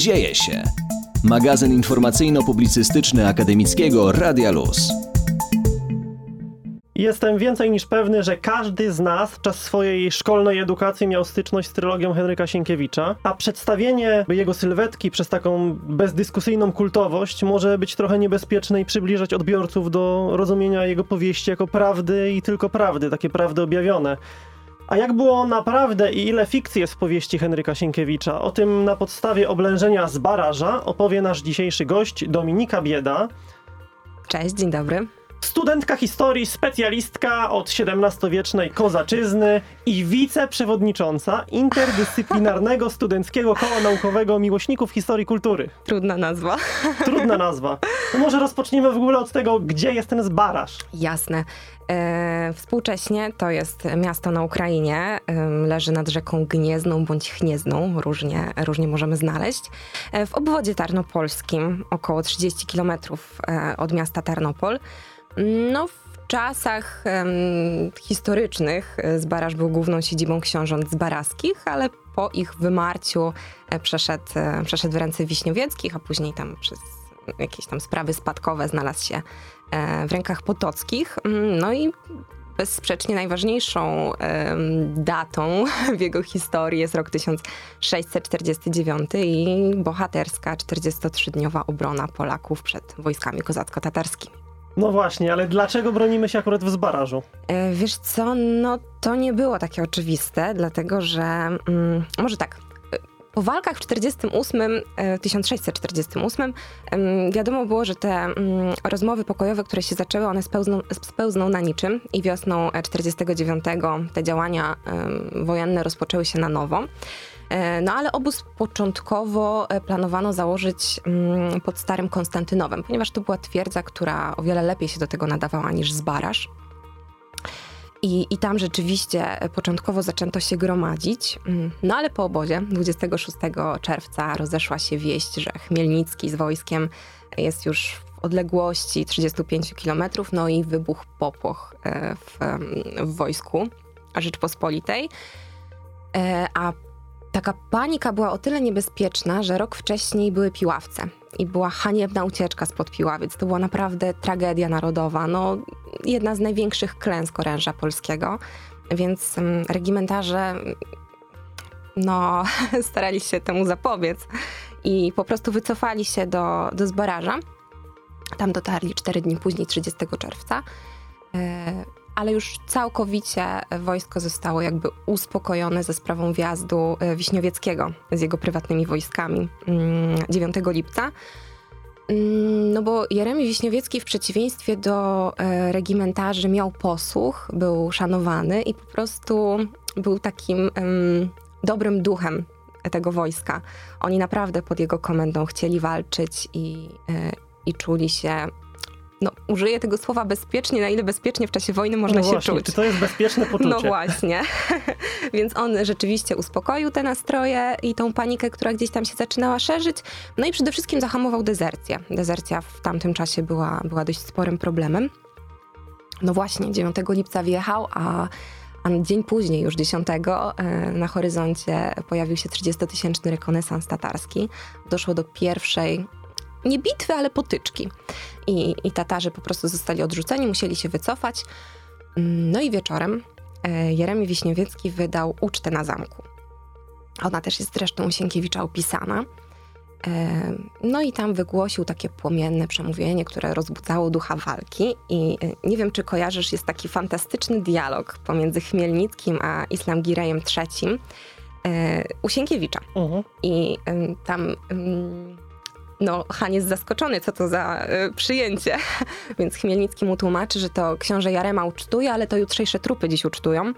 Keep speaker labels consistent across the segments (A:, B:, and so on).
A: Dzieje się. Magazyn informacyjno-publicystyczny akademickiego Radia Luz.
B: Jestem więcej niż pewny, że każdy z nas czas swojej szkolnej edukacji miał styczność z trylogią Henryka Sienkiewicza, a przedstawienie jego sylwetki przez taką bezdyskusyjną kultowość może być trochę niebezpieczne i przybliżać odbiorców do rozumienia jego powieści jako prawdy i tylko prawdy, takie prawdy objawione. A jak było naprawdę i ile fikcji jest w powieści Henryka Sienkiewicza? O tym na podstawie oblężenia z baraża opowie nasz dzisiejszy gość Dominika Bieda.
C: Cześć, dzień dobry.
B: Studentka historii, specjalistka od XVII-wiecznej kozaczyzny i wiceprzewodnicząca interdyscyplinarnego studenckiego koła naukowego miłośników historii kultury.
C: Trudna nazwa.
B: Trudna nazwa. No może rozpoczniemy w ogóle od tego, gdzie jest ten Zbaraż.
C: Jasne. E, współcześnie to jest miasto na Ukrainie, e, leży nad rzeką Gniezną bądź Chniezną, różnie, różnie możemy znaleźć. E, w obwodzie tarnopolskim, około 30 km e, od miasta Tarnopol. No, w czasach historycznych e, Zbaraż był główną siedzibą książąt zbaraskich, ale po ich wymarciu e, przeszedł, e, przeszedł w ręce Wiśniowieckich, a później tam przez jakieś tam sprawy spadkowe znalazł się w rękach potockich. Mm, no i bezsprzecznie najważniejszą datą w jego historii jest rok 1649 i bohaterska 43-dniowa obrona Polaków przed wojskami kozacko-tatarskimi.
B: No właśnie, ale dlaczego bronimy się akurat w Zbarażu?
C: E, wiesz co, no to nie było takie oczywiste, dlatego że, mm, może tak, e, po walkach w 48, 1648 e, wiadomo było, że te mm, rozmowy pokojowe, które się zaczęły, one spełzną, spełzną na niczym i wiosną 49 te działania wojenne rozpoczęły się na nowo. E, no ale obóz początkowo e, planowano założyć mm, pod Starym Konstantynowem, ponieważ to była twierdza, która o wiele lepiej się do tego nadawała niż Zbaraż. I, I tam rzeczywiście e, początkowo zaczęto się gromadzić, mm, no ale po obozie 26 czerwca rozeszła się wieść, że Chmielnicki z wojskiem jest już w odległości 35 km, no i wybuchł popłoch w, w wojsku Rzeczpospolitej. A Taka panika była o tyle niebezpieczna, że rok wcześniej były piławce i była haniebna ucieczka spod Piławiec. To była naprawdę tragedia narodowa, no jedna z największych klęsk oręża polskiego, więc um, regimentarze no, starali się temu zapobiec i po prostu wycofali się do, do Zbaraża. Tam dotarli cztery dni później, 30 czerwca. E, ale już całkowicie wojsko zostało jakby uspokojone ze sprawą wjazdu e, Wiśniowieckiego z jego prywatnymi wojskami 9 mm, lipca. Mm, no bo Jeremi Wiśniowiecki w przeciwieństwie do e, regimentarzy miał posłuch, był szanowany i po prostu był takim dobrym duchem tego wojska. Oni naprawdę pod jego komendą chcieli walczyć i, e, i czuli się no, użyję tego słowa bezpiecznie, na ile bezpiecznie w czasie wojny można
B: no
C: się
B: właśnie,
C: czuć.
B: Czy to jest bezpieczne poczucie?
C: No właśnie. Więc on rzeczywiście uspokoił te nastroje i tą panikę, która gdzieś tam się zaczynała szerzyć. No i przede wszystkim zahamował dezercję. Dezercja w tamtym czasie była, była dość sporym problemem. No właśnie, 9 lipca wjechał, a a dzień później, już 10, e, na horyzoncie pojawił się 30-tysięczny rekonesans tatarski. Doszło do pierwszej nie bitwy, ale potyczki. I, I Tatarzy po prostu zostali odrzuceni, musieli się wycofać. No i wieczorem e, Jeremi Wiśniowiecki wydał ucztę na zamku. Ona też jest zresztą u Sienkiewicza opisana. E, no i tam wygłosił takie płomienne przemówienie, które rozbudzało ducha walki. I e, nie wiem, czy kojarzysz, jest taki fantastyczny dialog pomiędzy Chmielnickim a Islam Girejem III u Sienkiewicza. Uh mhm. -huh. I tam no, Han jest zaskoczony, co to za y, przyjęcie. Więc Chmielnicki mu tłumaczy, że to książę Jarema ucztuje, ale to jutrzejsze trupy dziś ucztują.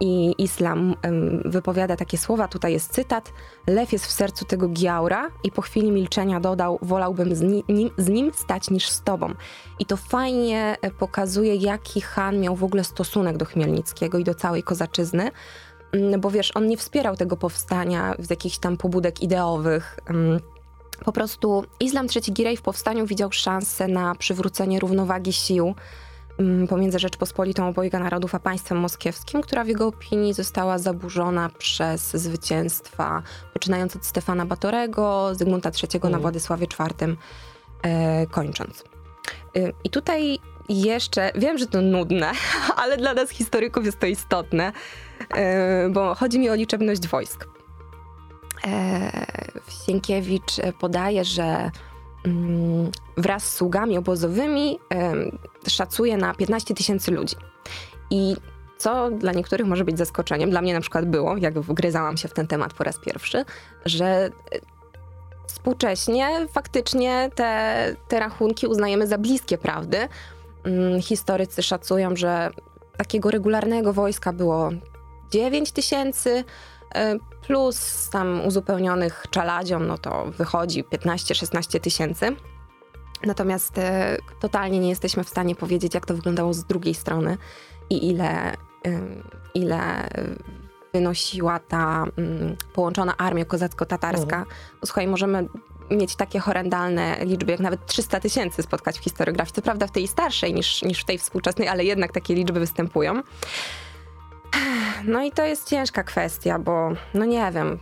C: I Islam ym, wypowiada takie słowa, tutaj jest cytat. Lew jest w sercu tego Giaura i po chwili milczenia dodał, wolałbym z, nim, z nim stać niż z tobą. I to fajnie e, pokazuje, jaki Han miał w ogóle stosunek do Chmielnickiego i do całej kozaczyzny, mm, bo wiesz, on nie wspierał tego powstania z jakichś tam pobudek ideowych, po prostu Islam III Girej w powstaniu widział szansę na przywrócenie równowagi sił mm, pomiędzy Rzeczpospolitą Obojga Narodów a państwem moskiewskim, która w jego opinii została zaburzona przez zwycięstwa poczynając od Stefana Batorego, Zygmunta III na
B: Mhm.
C: Władysławie IV e, kończąc. Y, I tutaj jeszcze, wiem, że to nudne, ale dla nas historyków jest to istotne, e, bo chodzi mi o liczebność wojsk. E, Sienkiewicz podaje, że mm, wraz z sługami obozowymi szacuje na 15 tysięcy ludzi. I co dla niektórych może być zaskoczeniem, dla mnie na przykład było, jak wgryzałam się w ten temat po raz pierwszy, że e, współcześnie faktycznie te, te rachunki uznajemy za bliskie prawdy. Mm, Historycy szacują, że takiego regularnego wojska było 9 tysięcy, e, plus tam uzupełnionych czaladziom, no to wychodzi 15-16 tysięcy. Natomiast e, totalnie nie jesteśmy w stanie powiedzieć, jak to wyglądało z drugiej strony i ile, ile y, wynosiła ta mm, połączona armia kozacko-tatarska. Słuchaj, możemy mieć takie horrendalne liczby, jak nawet 300 tysięcy spotkać w historiografii. Co prawda w tej starszej niż, niż w tej współczesnej, ale jednak takie liczby występują. No i to jest ciężka kwestia, bo no nie wiem,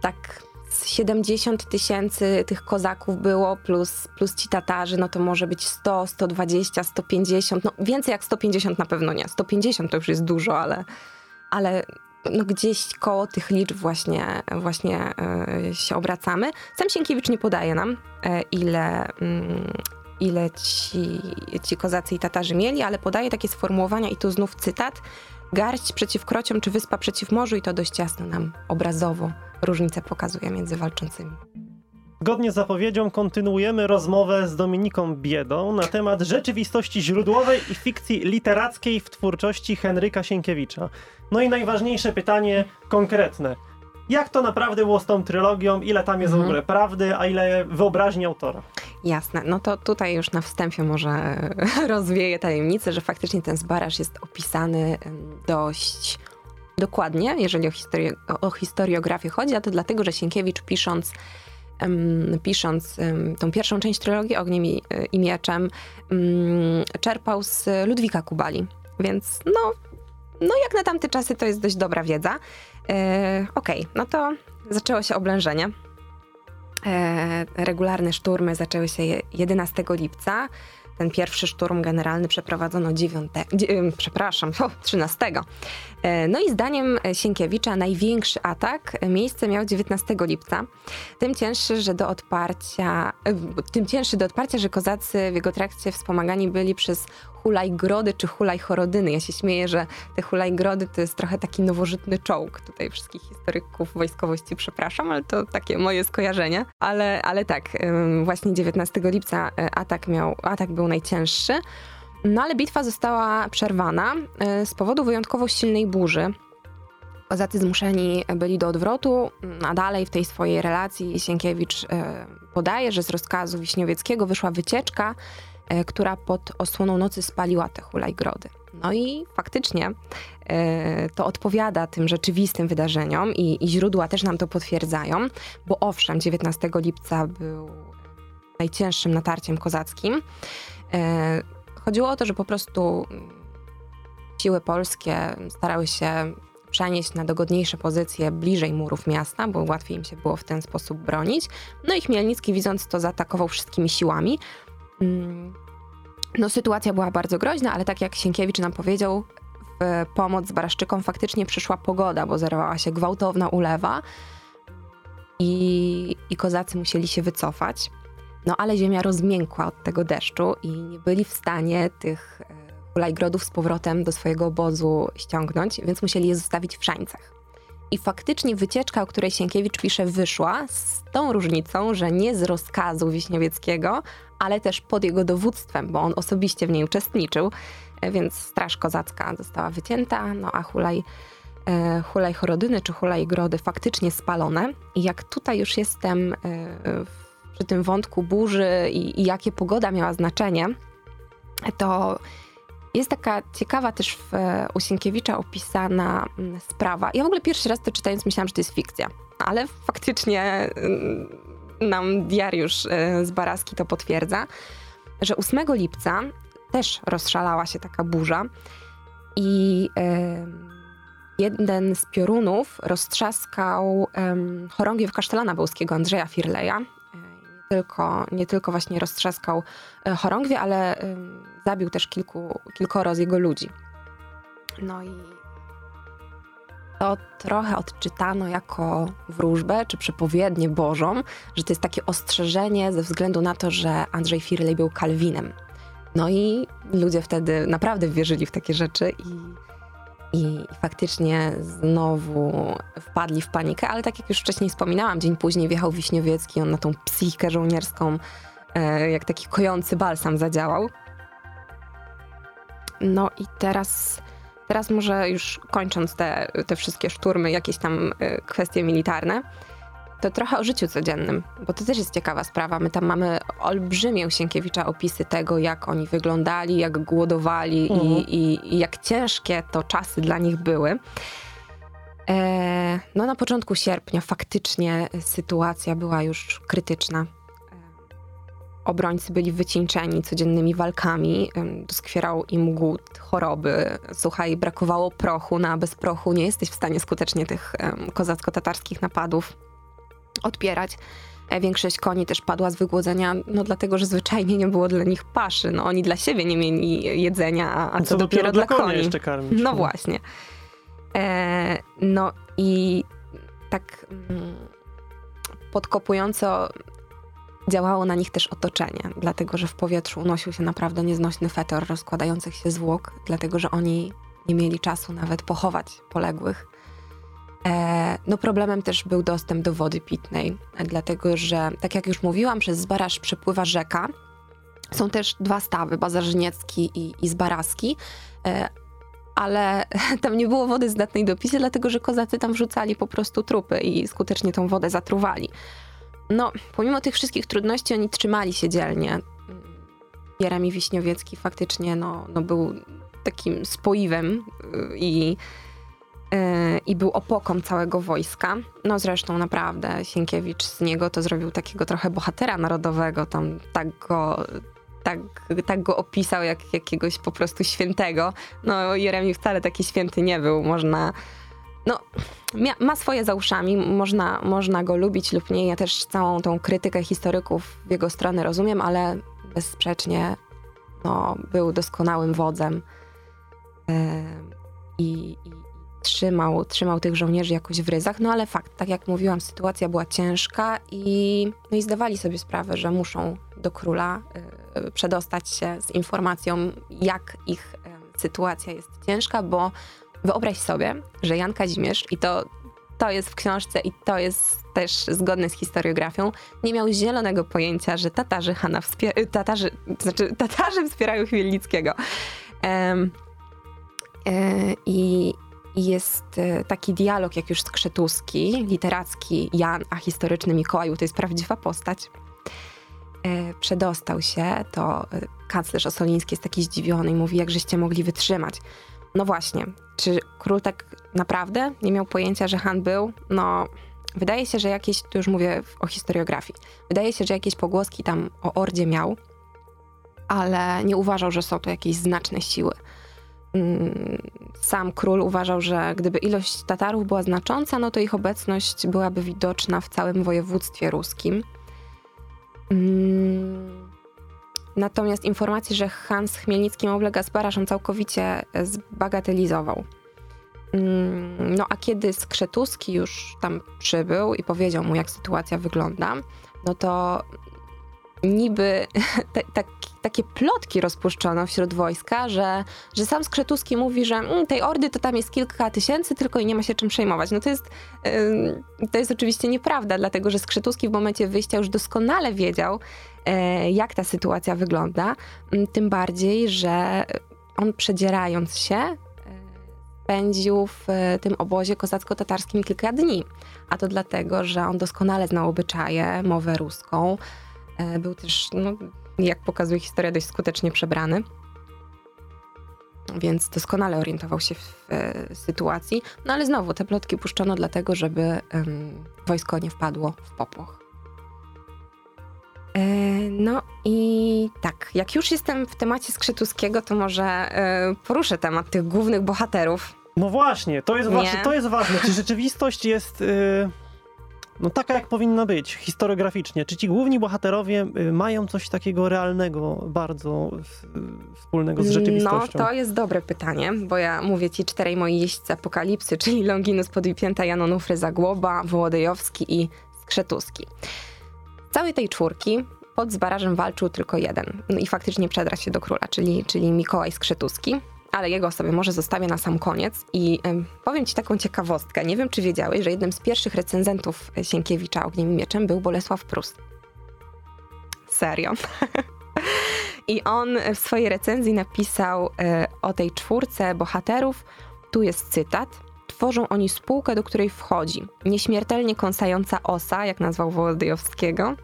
C: tak z 70 tysięcy tych kozaków było, plus, plus ci Tatarzy, no to może być 100, 120, 150, no więcej jak 150 na pewno nie. 150 to już jest dużo, ale, ale no gdzieś koło tych liczb właśnie, właśnie e, się obracamy. Sam Sienkiewicz nie podaje nam, e, ile, mm, ile ci, ci kozacy i Tatarzy mieli, ale podaje takie sformułowania i tu znów cytat. Garść przeciw krociom czy wyspa przeciw morzu i to dość jasno nam obrazowo różnicę pokazuje między walczącymi.
B: Zgodnie z zapowiedzią kontynuujemy rozmowę z Dominiką Biedą na temat rzeczywistości źródłowej i fikcji literackiej w twórczości Henryka Sienkiewicza. No i najważniejsze pytanie konkretne. Jak to naprawdę było z tą trylogią? Ile tam jest w
C: Mhm.
B: ogóle prawdy, a ile wyobraźni autora?
C: Jasne, no to tutaj już na wstępie może rozwieję tajemnicę, że faktycznie ten zbarasz jest opisany dość dokładnie, jeżeli o, historię, o historiografię chodzi, a to dlatego, że Sienkiewicz pisząc pisząc tą pierwszą część trylogii Ogniem i, i Mieczem, em, czerpał z Ludwika Kubali. Więc no, no jak na tamte czasy to jest dość dobra wiedza. E, Okej, no to zaczęło się oblężenie. E, regularne szturmy zaczęły się je- 11 lipca. Ten pierwszy szturm generalny przeprowadzono 9, dzie- em, przepraszam, o, 13. E, No i zdaniem Sienkiewicza największy atak e, miejsce miał 19 lipca. Tym cięższy, że do odparcia, e, tym cięższy do odparcia, że kozacy w jego trakcie wspomagani byli przez hulajgrody czy hulajchorodyny. Ja się śmieję, że te hulajgrody to jest trochę taki nowożytny czołg. Tutaj wszystkich historyków wojskowości przepraszam, ale to takie moje skojarzenie. Ale, ale tak, właśnie 19 lipca atak, miał, atak był najcięższy. No ale bitwa została przerwana y, z powodu wyjątkowo silnej burzy. Kozacy zmuszeni byli do odwrotu, a dalej w tej swojej relacji Sienkiewicz y, podaje, że z rozkazu Wiśniowieckiego wyszła wycieczka, y, która pod osłoną nocy spaliła te hulajgrody. No i faktycznie e, to odpowiada tym rzeczywistym wydarzeniom i, i źródła też nam to potwierdzają, bo owszem, 19 lipca był najcięższym natarciem kozackim. Chodziło o to, że po prostu siły polskie starały się przenieść na dogodniejsze pozycje bliżej murów miasta, bo łatwiej im się było w ten sposób bronić. No i Chmielnicki widząc to zaatakował wszystkimi siłami. Mm, No sytuacja była bardzo groźna, ale tak jak Sienkiewicz nam powiedział, w pomoc Baraszczykom faktycznie przyszła pogoda, bo zerwała się gwałtowna ulewa i, i kozacy musieli się wycofać. No ale ziemia rozmiękła od tego deszczu i nie byli w stanie tych e, hulajgrodów z powrotem do swojego obozu ściągnąć, więc musieli je zostawić w szańcach. I faktycznie wycieczka, o której Sienkiewicz pisze, wyszła z tą różnicą, że nie z rozkazu Wiśniowieckiego, ale też pod jego dowództwem, bo on osobiście w niej uczestniczył, e, więc Straż Kozacka została wycięta, no a hulaj, e, hulaj chorodyny czy hulaj grody faktycznie spalone. I jak tutaj już jestem e, w- przy tym wątku burzy i, i jakie pogoda miała znaczenie, to jest taka ciekawa też w, e, u Sienkiewicza opisana mm, sprawa. Ja w ogóle pierwszy raz to czytając myślałam, że to jest fikcja, ale faktycznie mm, nam diariusz e, z Baraski to potwierdza, że 8 lipca też rozszalała się taka burza i jeden z piorunów roztrzaskał chorągiew kasztelana bełskiego Andrzeja Firleja. Tylko, nie tylko właśnie roztrzaskał e, chorągwie, ale zabił też kilku, kilkoro z jego ludzi. No i to trochę odczytano jako wróżbę czy przepowiednię Bożą, że to jest takie ostrzeżenie ze względu na to, że Andrzej Firley był Kalwinem. No i ludzie wtedy naprawdę wierzyli w takie rzeczy i, i faktycznie znowu wpadli w panikę, ale tak jak już wcześniej wspominałam, dzień później wjechał Wiśniowiecki, on na tą psychikę żołnierską e, jak taki kojący balsam zadziałał. No i teraz Teraz może już kończąc te, te wszystkie szturmy, jakieś tam y, kwestie militarne, to trochę o życiu codziennym, bo to też jest ciekawa sprawa. My tam mamy olbrzymią Sienkiewicza opisy tego, jak oni wyglądali, jak głodowali mhm. i, i, i, jak ciężkie to czasy dla nich były. E, no na początku sierpnia faktycznie sytuacja była już krytyczna obrońcy byli wycieńczeni codziennymi walkami, doskwierał im głód, choroby. Słuchaj, brakowało prochu, no a bez prochu nie jesteś w stanie skutecznie tych kozacko-tatarskich napadów odpierać. E, większość koni też padła z wygłodzenia, no dlatego, że zwyczajnie nie było dla nich paszy. No oni dla siebie nie mieli jedzenia, a, a co, co dopiero, dopiero dla koni.
B: Jeszcze karmić.
C: No właśnie. E, no i tak mm, podkopująco Działało na nich też otoczenie, dlatego że w powietrzu unosił się naprawdę nieznośny fetor rozkładających się zwłok, dlatego że oni nie mieli czasu nawet pochować poległych. E, no problemem też był dostęp do wody pitnej, dlatego że, tak jak już mówiłam, przez Zbaraż przepływa rzeka. Są też dwa stawy, Bazarzyniecki i, i Zbaraski, e, ale tam nie było wody zdatnej do picia, dlatego że kozacy tam wrzucali po prostu trupy i skutecznie tą wodę zatruwali. No, pomimo tych wszystkich trudności oni trzymali się dzielnie. Jeremi Wiśniowiecki faktycznie no, no był takim spoiwem y, i, i był opoką całego wojska. No zresztą naprawdę Sienkiewicz z niego to zrobił takiego trochę bohatera narodowego, tam tak go tak, tak go opisał jak jakiegoś po prostu świętego. No Jeremi wcale taki święty nie był, można no, ma swoje za uszami, można, można go lubić lub nie. Ja też całą tą krytykę historyków w jego stronę rozumiem, ale bezsprzecznie no, był doskonałym wodzem yy, i trzymał, trzymał tych żołnierzy jakoś w ryzach. No ale fakt, tak jak mówiłam, sytuacja była ciężka i, no i zdawali sobie sprawę, że muszą do króla yy, przedostać się z informacją, jak ich yy, sytuacja jest ciężka, bo Wyobraź sobie, że Jan Kazimierz, i to, to jest w książce i to jest też zgodne z historiografią, nie miał zielonego pojęcia, że Tatarzy Hana wspierają, Tatarzy, znaczy Tatarzy wspierają Chmielnickiego. Um, I jest e, taki dialog, jak już Skrzetuski, literacki Jan, a historyczny Mikołaju, to jest prawdziwa postać. E, przedostał się, to kanclerz Osoliński jest taki zdziwiony i mówi, jak żeście mogli wytrzymać. No właśnie, czy król tak naprawdę nie miał pojęcia, że Han był? No, wydaje się, że jakieś, tu już mówię o historiografii, wydaje się, że jakieś pogłoski tam o Ordzie miał, ale nie uważał, że są to jakieś znaczne siły. Mm, sam król uważał, że gdyby ilość Tatarów była znacząca, no to ich obecność byłaby widoczna w całym województwie ruskim. Mm, Natomiast informację, że Hans Chmielnicki ma oblega Zbaraż, on całkowicie zbagatelizował. Mm, no a kiedy Skrzetuski już tam przybył i powiedział mu, jak sytuacja wygląda, no to niby te, te, takie plotki rozpuszczono wśród wojska, że, że sam Skrzetuski mówi, że mm, tej ordy to tam jest kilka tysięcy tylko i nie ma się czym przejmować. No to jest, to jest oczywiście nieprawda, dlatego że Skrzetuski w momencie wyjścia już doskonale wiedział, yy, jak ta sytuacja wygląda. Tym bardziej, że on przedzierając się e, spędził w tym obozie kozacko-tatarskim kilka dni. A to dlatego, że on doskonale znał obyczaje, mowę ruską, E, był też, no, jak pokazuje historia, dość skutecznie przebrany. Więc doskonale orientował się w e, sytuacji. No ale znowu, te plotki puszczono dlatego, żeby wojsko nie wpadło w popłoch. E, No i tak, jak już jestem w temacie Skrzetuskiego, to może e, poruszę temat tych głównych bohaterów.
B: No właśnie, to jest, właśnie, to jest ważne. Czy rzeczywistość jest y, no taka, jak powinna być, historiograficznie? Czy ci główni bohaterowie y, mają coś takiego realnego, bardzo wspólnego z rzeczywistością?
C: No, to jest dobre pytanie, bo ja mówię ci czterej moi jeźdźcy apokalipsy, czyli Longinus Podwipięta, Jan Onufry Zagłoba, Wołodyjowski i Skrzetuski. Z całej tej czwórki pod Zbarażem walczył tylko jeden. No i faktycznie przedra się do króla, czyli, czyli Mikołaj Skrzetuski. Ale jego sobie może zostawię na sam koniec i em, powiem ci taką ciekawostkę. Nie wiem, czy wiedziałeś, że jednym z pierwszych recenzentów Sienkiewicza Ogniem i Mieczem był Bolesław Prus. Serio. I on w swojej recenzji napisał e, o tej czwórce bohaterów. Tu jest cytat. Tworzą oni spółkę, do której wchodzi nieśmiertelnie kąsająca osa, jak nazwał Wołodyjowskiego,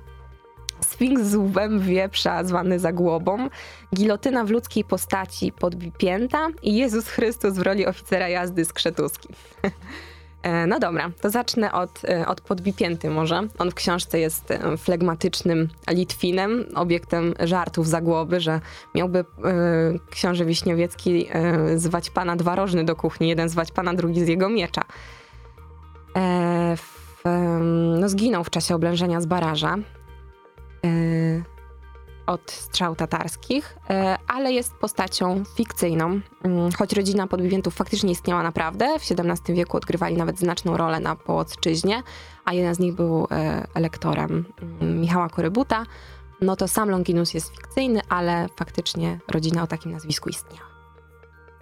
C: Sfinks z łbem wieprza, zwany zagłobą, gilotyna w ludzkiej postaci podbipięta i Jezus Chrystus w roli oficera jazdy z Krzetuski. E, No dobra, to zacznę od, e, od podbipięty może. On w książce jest e, flegmatycznym Litwinem, obiektem żartów zagłoby, że miałby e, książę Wiśniowiecki e, zwać pana dwa rożny do kuchni, jeden zwać pana, drugi z jego miecza. E, w, no zginął w czasie oblężenia z baraża od strzał tatarskich, e, ale jest postacią fikcyjną. Mm, Choć rodzina Podbipiętów faktycznie istniała naprawdę, w XVII wieku odgrywali nawet znaczną rolę na Połocczyźnie, a jeden z nich był e, elektorem mm, Michała Korybuta, no to sam Longinus jest fikcyjny, ale faktycznie rodzina o takim nazwisku istniała.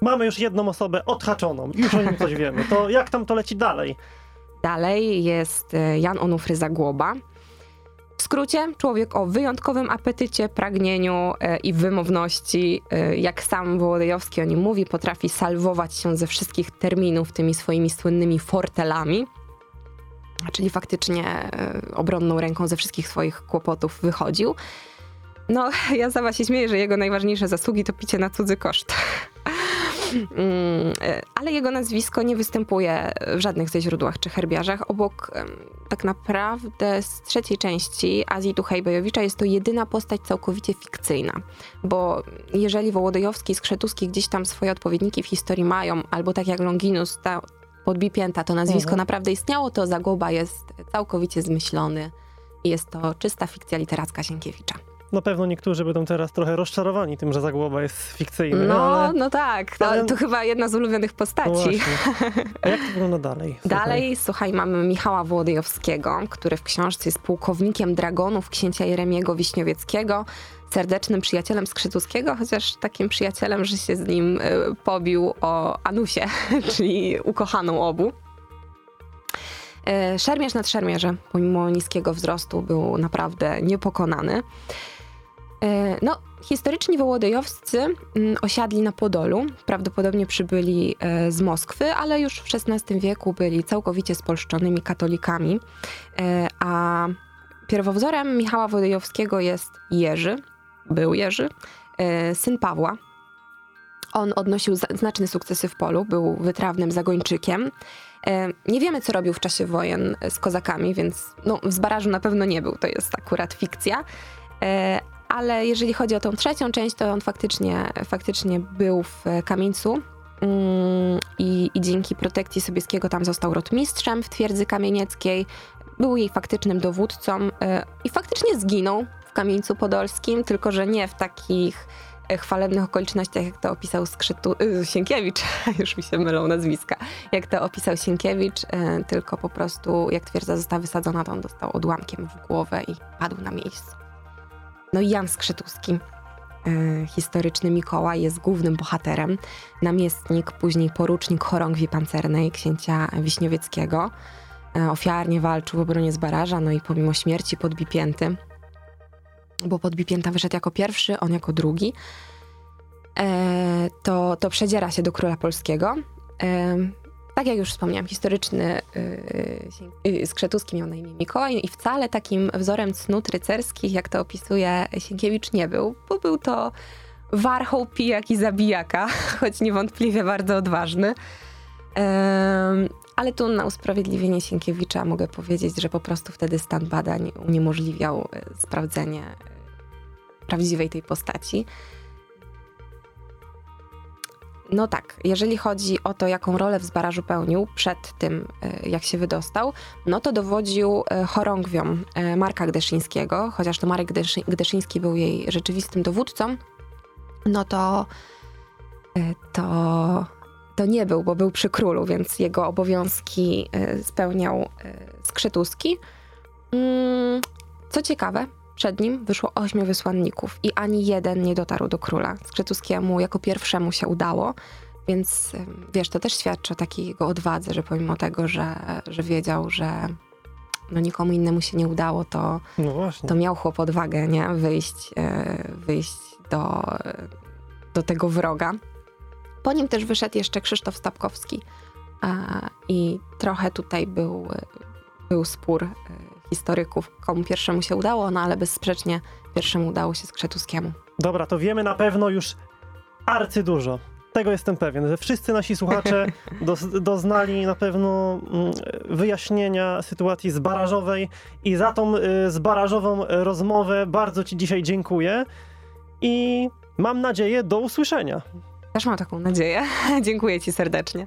B: Mamy już jedną osobę odhaczoną, już o nim coś wiemy. To jak tam to leci dalej?
C: Dalej jest Jan Onufry Zagłoba. W skrócie, człowiek o wyjątkowym apetycie, pragnieniu e, i wymowności. E, Jak sam Wołodyjowski o nim mówi, potrafi salwować się ze wszystkich terminów tymi swoimi słynnymi fortelami. Czyli faktycznie e, obronną ręką ze wszystkich swoich kłopotów wychodził. No, ja sama się śmieję, że jego najważniejsze zasługi to picie na cudzy koszt. Mm, e, Ale jego nazwisko nie występuje w żadnych ze źródłach czy herbiarzach. Obok tak naprawdę z trzeciej części Azji Tuchajbejowicza jest to jedyna postać całkowicie fikcyjna. Bo jeżeli Wołodyjowski i Skrzetuski gdzieś tam swoje odpowiedniki w historii mają, albo tak jak Longinus, ta podbipięta, to nazwisko
B: Mhm.
C: naprawdę istniało, to Zagłoba jest całkowicie zmyślony i jest to czysta fikcja literacka Sienkiewicza.
B: Na pewno niektórzy będą teraz trochę rozczarowani tym, że Zagłoba jest fikcyjny,
C: No,
B: ale...
C: no tak, to,
B: ale-
C: to chyba jedna z ulubionych
B: No
C: postaci.
B: właśnie. A jak to wygląda dalej? Słuchaj.
C: Dalej, słuchaj, mamy Michała Wołodyjowskiego, który w książce jest pułkownikiem dragonów księcia Jeremiego Wiśniowieckiego, serdecznym przyjacielem Skrzytuskiego, chociaż takim przyjacielem, że się z nim y, pobił o Anusie, czyli ukochaną obu. Y, Szermierz nad szermierze, pomimo niskiego wzrostu, był naprawdę niepokonany. E, No, historyczni Wołodyjowscy mm, osiadli na Podolu. Prawdopodobnie przybyli e, z Moskwy, ale już w XVI wieku byli całkowicie spolszczonymi katolikami. E, A pierwowzorem Michała Wołodyjowskiego jest Jerzy, był Jerzy, syn Pawła. On odnosił znaczne sukcesy w polu, był wytrawnym zagończykiem. Nie wiemy, co robił w czasie wojen z kozakami, więc no, Zbarażu na pewno nie był, to jest akurat fikcja. E, ale jeżeli chodzi o tą trzecią część, to on faktycznie, faktycznie był w Kamieńcu mm, i, i dzięki protekcji Sobieskiego tam został rotmistrzem w twierdzy kamienieckiej. Był jej faktycznym dowódcą e, i faktycznie zginął w Kamieńcu Podolskim, tylko że nie w takich e, chwalebnych okolicznościach, jak to opisał Skrzytu, y, Sienkiewicz, już mi się mylą nazwiska, jak to opisał Sienkiewicz, e, tylko po prostu jak twierdza została wysadzona, to on dostał odłamkiem w głowę i padł na miejscu. No i Jan Skrzytuski, e, historyczny Mikołaj, jest głównym bohaterem. Namiestnik, później porucznik chorągwi pancernej księcia Wiśniowieckiego. E, ofiarnie walczył w obronie z baraża, no i pomimo śmierci podbipięty, bo podbipięta wyszedł jako pierwszy, on jako drugi, e, to, to przedziera się do króla polskiego. E, tak jak już wspomniałam, historyczny yy, yy, Skrzetuski miał na imię Mikołaj i wcale takim wzorem cnót rycerskich, jak to opisuje Sienkiewicz, nie był, bo był to warchoł, pijak i zabijaka, choć niewątpliwie bardzo odważny. Ale tu na usprawiedliwienie Sienkiewicza mogę powiedzieć, że po prostu wtedy stan badań uniemożliwiał e, sprawdzenie prawdziwej tej postaci. No tak, jeżeli chodzi o to, jaką rolę w Zbarażu pełnił przed tym, e, jak się wydostał, no to dowodził e, chorągwią e, Marka Gdeszyńskiego, chociaż to Marek Gdeszy- Gdeszyński był jej rzeczywistym dowódcą, no to to, to nie był, bo był przy królu, więc jego obowiązki spełniał Skrzetuski. Mm, Co ciekawe, przed nim wyszło ośmiu wysłanników i ani jeden nie dotarł do króla. Skrzetuskiemu jako pierwszemu się udało, więc wiesz, to też świadczy o takiej jego odwadze, że pomimo tego, że, że wiedział, że no nikomu innemu się nie udało, to,
B: No
C: to miał chłop odwagę, nie? Wyjść, e, wyjść do, do tego wroga. Po nim też wyszedł jeszcze Krzysztof Stapkowski i trochę tutaj był, był spór e, historyków, komu pierwszemu się udało, no ale bezsprzecznie pierwszemu udało się Skrzetuskiemu.
B: Dobra, to wiemy na pewno już arcydużo. Tego jestem pewien, że wszyscy nasi słuchacze dos- doznali na pewno mm, wyjaśnienia sytuacji zbarażowej i za tą y, zbarażową y, rozmowę bardzo Ci dzisiaj dziękuję i mam nadzieję do usłyszenia.
C: Też mam taką nadzieję. Dziękuję Ci serdecznie.